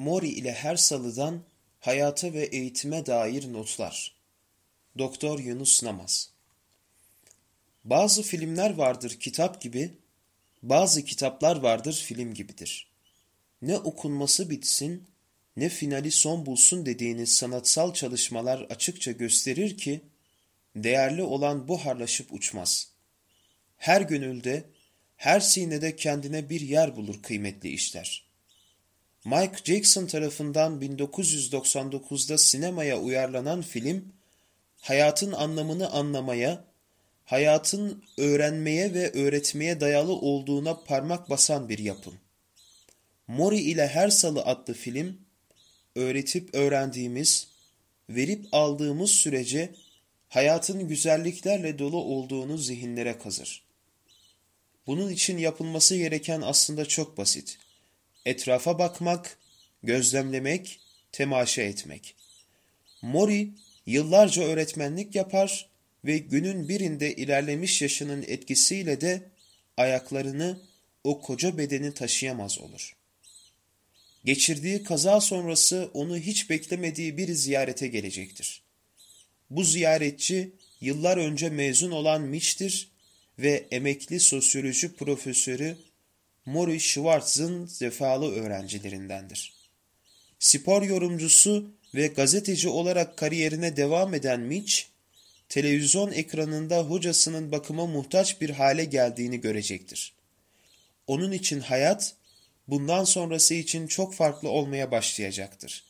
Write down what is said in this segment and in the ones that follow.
Mori ile her salıdan hayata ve eğitime dair notlar. Doktor Yunus Namaz Bazı filmler vardır kitap gibi, bazı kitaplar vardır film gibidir. Ne okunması bitsin, ne finali son bulsun dediğiniz sanatsal çalışmalar açıkça gösterir ki, değerli olan buharlaşıp uçmaz. Her gönülde, her sinede kendine bir yer bulur kıymetli işler.'' Mike Jackson tarafından 1999'da sinemaya uyarlanan film, hayatın anlamını anlamaya, hayatın öğrenmeye ve öğretmeye dayalı olduğuna parmak basan bir yapım. Mori ile Her Salı adlı film, öğretip öğrendiğimiz, verip aldığımız sürece hayatın güzelliklerle dolu olduğunu zihinlere kazır. Bunun için yapılması gereken aslında çok basit etrafa bakmak, gözlemlemek, temaşa etmek. Mori yıllarca öğretmenlik yapar ve günün birinde ilerlemiş yaşının etkisiyle de ayaklarını o koca bedeni taşıyamaz olur. Geçirdiği kaza sonrası onu hiç beklemediği bir ziyarete gelecektir. Bu ziyaretçi yıllar önce mezun olan Mitch'tir ve emekli sosyoloji profesörü Mori Schwartz'ın zefalı öğrencilerindendir. Spor yorumcusu ve gazeteci olarak kariyerine devam eden Mitch, televizyon ekranında hocasının bakıma muhtaç bir hale geldiğini görecektir. Onun için hayat, bundan sonrası için çok farklı olmaya başlayacaktır.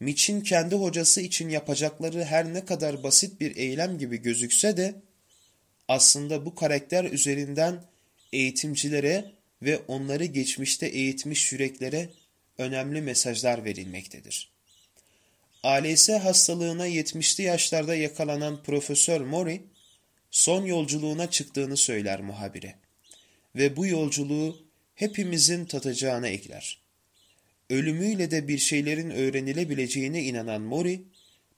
Mitch'in kendi hocası için yapacakları her ne kadar basit bir eylem gibi gözükse de, aslında bu karakter üzerinden eğitimcilere ve onları geçmişte eğitmiş yüreklere önemli mesajlar verilmektedir. ALS hastalığına 70'li yaşlarda yakalanan Profesör Mori, son yolculuğuna çıktığını söyler muhabire. Ve bu yolculuğu hepimizin tatacağına ekler. Ölümüyle de bir şeylerin öğrenilebileceğine inanan Mori,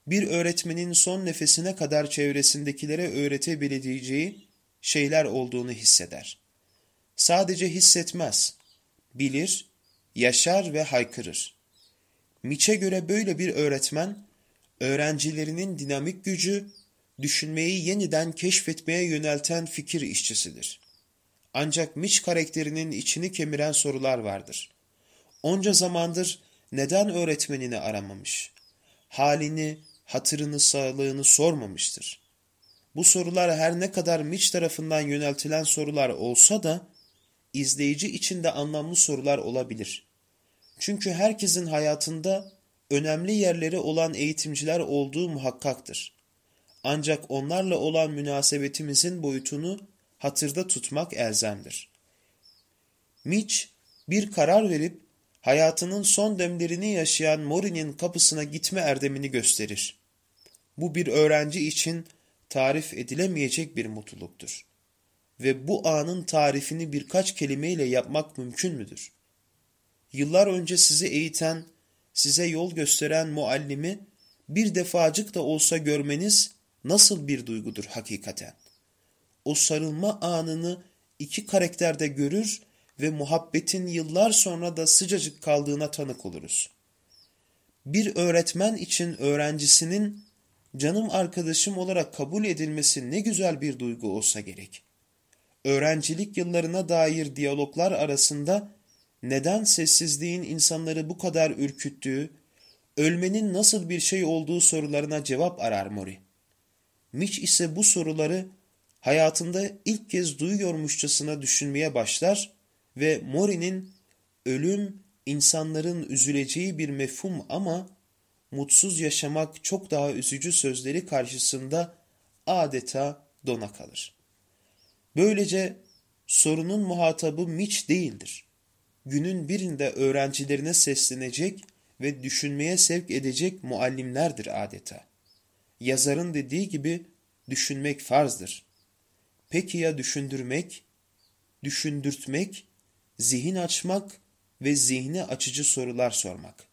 bir öğretmenin son nefesine kadar çevresindekilere öğretebileceği şeyler olduğunu hisseder sadece hissetmez, bilir, yaşar ve haykırır. Miç'e göre böyle bir öğretmen, öğrencilerinin dinamik gücü, düşünmeyi yeniden keşfetmeye yönelten fikir işçisidir. Ancak Mitch karakterinin içini kemiren sorular vardır. Onca zamandır neden öğretmenini aramamış? Halini, hatırını, sağlığını sormamıştır. Bu sorular her ne kadar Mitch tarafından yöneltilen sorular olsa da, izleyici için de anlamlı sorular olabilir. Çünkü herkesin hayatında önemli yerleri olan eğitimciler olduğu muhakkaktır. Ancak onlarla olan münasebetimizin boyutunu hatırda tutmak elzemdir. Mitch bir karar verip hayatının son demlerini yaşayan Mori'nin kapısına gitme erdemini gösterir. Bu bir öğrenci için tarif edilemeyecek bir mutluluktur ve bu anın tarifini birkaç kelimeyle yapmak mümkün müdür? Yıllar önce sizi eğiten, size yol gösteren muallimi bir defacık da olsa görmeniz nasıl bir duygudur hakikaten? O sarılma anını iki karakterde görür ve muhabbetin yıllar sonra da sıcacık kaldığına tanık oluruz. Bir öğretmen için öğrencisinin canım arkadaşım olarak kabul edilmesi ne güzel bir duygu olsa gerek öğrencilik yıllarına dair diyaloglar arasında neden sessizliğin insanları bu kadar ürküttüğü, ölmenin nasıl bir şey olduğu sorularına cevap arar Mori. Mitch ise bu soruları hayatında ilk kez duyuyormuşçasına düşünmeye başlar ve Mori'nin ölüm insanların üzüleceği bir mefhum ama mutsuz yaşamak çok daha üzücü sözleri karşısında adeta dona kalır. Böylece sorunun muhatabı Mitch değildir. Günün birinde öğrencilerine seslenecek ve düşünmeye sevk edecek muallimlerdir adeta. Yazarın dediği gibi düşünmek farzdır. Peki ya düşündürmek, düşündürtmek, zihin açmak ve zihni açıcı sorular sormak?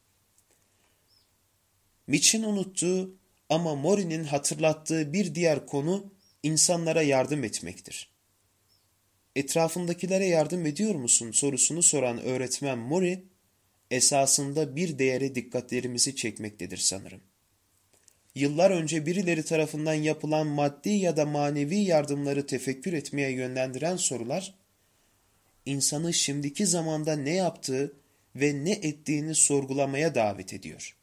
Mitch'in unuttuğu ama Mori'nin hatırlattığı bir diğer konu insanlara yardım etmektir etrafındakilere yardım ediyor musun sorusunu soran öğretmen Mori, esasında bir değere dikkatlerimizi çekmektedir sanırım. Yıllar önce birileri tarafından yapılan maddi ya da manevi yardımları tefekkür etmeye yönlendiren sorular, insanı şimdiki zamanda ne yaptığı ve ne ettiğini sorgulamaya davet ediyor.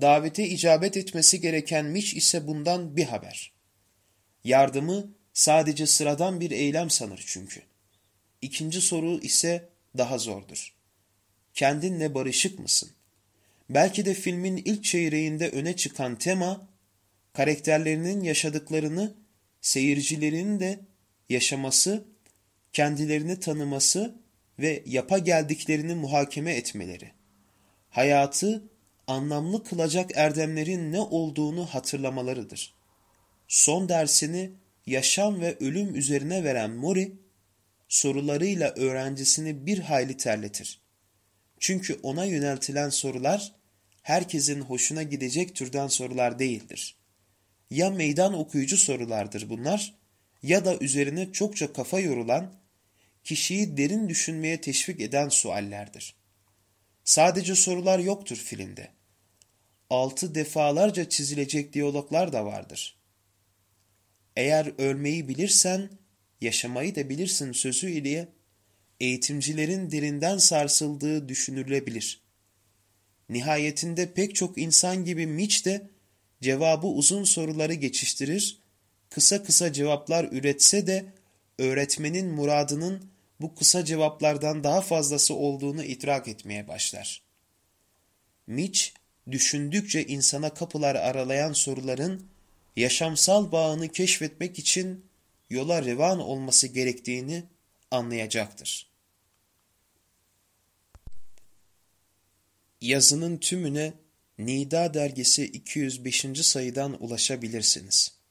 Davete icabet etmesi gereken Mitch ise bundan bir haber. Yardımı sadece sıradan bir eylem sanır çünkü. İkinci soru ise daha zordur. Kendinle barışık mısın? Belki de filmin ilk çeyreğinde öne çıkan tema, karakterlerinin yaşadıklarını seyircilerin de yaşaması, kendilerini tanıması ve yapa geldiklerini muhakeme etmeleri. Hayatı anlamlı kılacak erdemlerin ne olduğunu hatırlamalarıdır. Son dersini yaşam ve ölüm üzerine veren Mori, sorularıyla öğrencisini bir hayli terletir. Çünkü ona yöneltilen sorular herkesin hoşuna gidecek türden sorular değildir. Ya meydan okuyucu sorulardır bunlar ya da üzerine çokça kafa yorulan, kişiyi derin düşünmeye teşvik eden suallerdir. Sadece sorular yoktur filmde. Altı defalarca çizilecek diyaloglar da vardır. Eğer ölmeyi bilirsen, yaşamayı da bilirsin sözü ile eğitimcilerin derinden sarsıldığı düşünülebilir. Nihayetinde pek çok insan gibi Mitch de cevabı uzun soruları geçiştirir, kısa kısa cevaplar üretse de öğretmenin muradının bu kısa cevaplardan daha fazlası olduğunu idrak etmeye başlar. Mitch, düşündükçe insana kapılar aralayan soruların yaşamsal bağını keşfetmek için yola revan olması gerektiğini anlayacaktır. Yazının tümüne Nida dergisi 205. sayıdan ulaşabilirsiniz.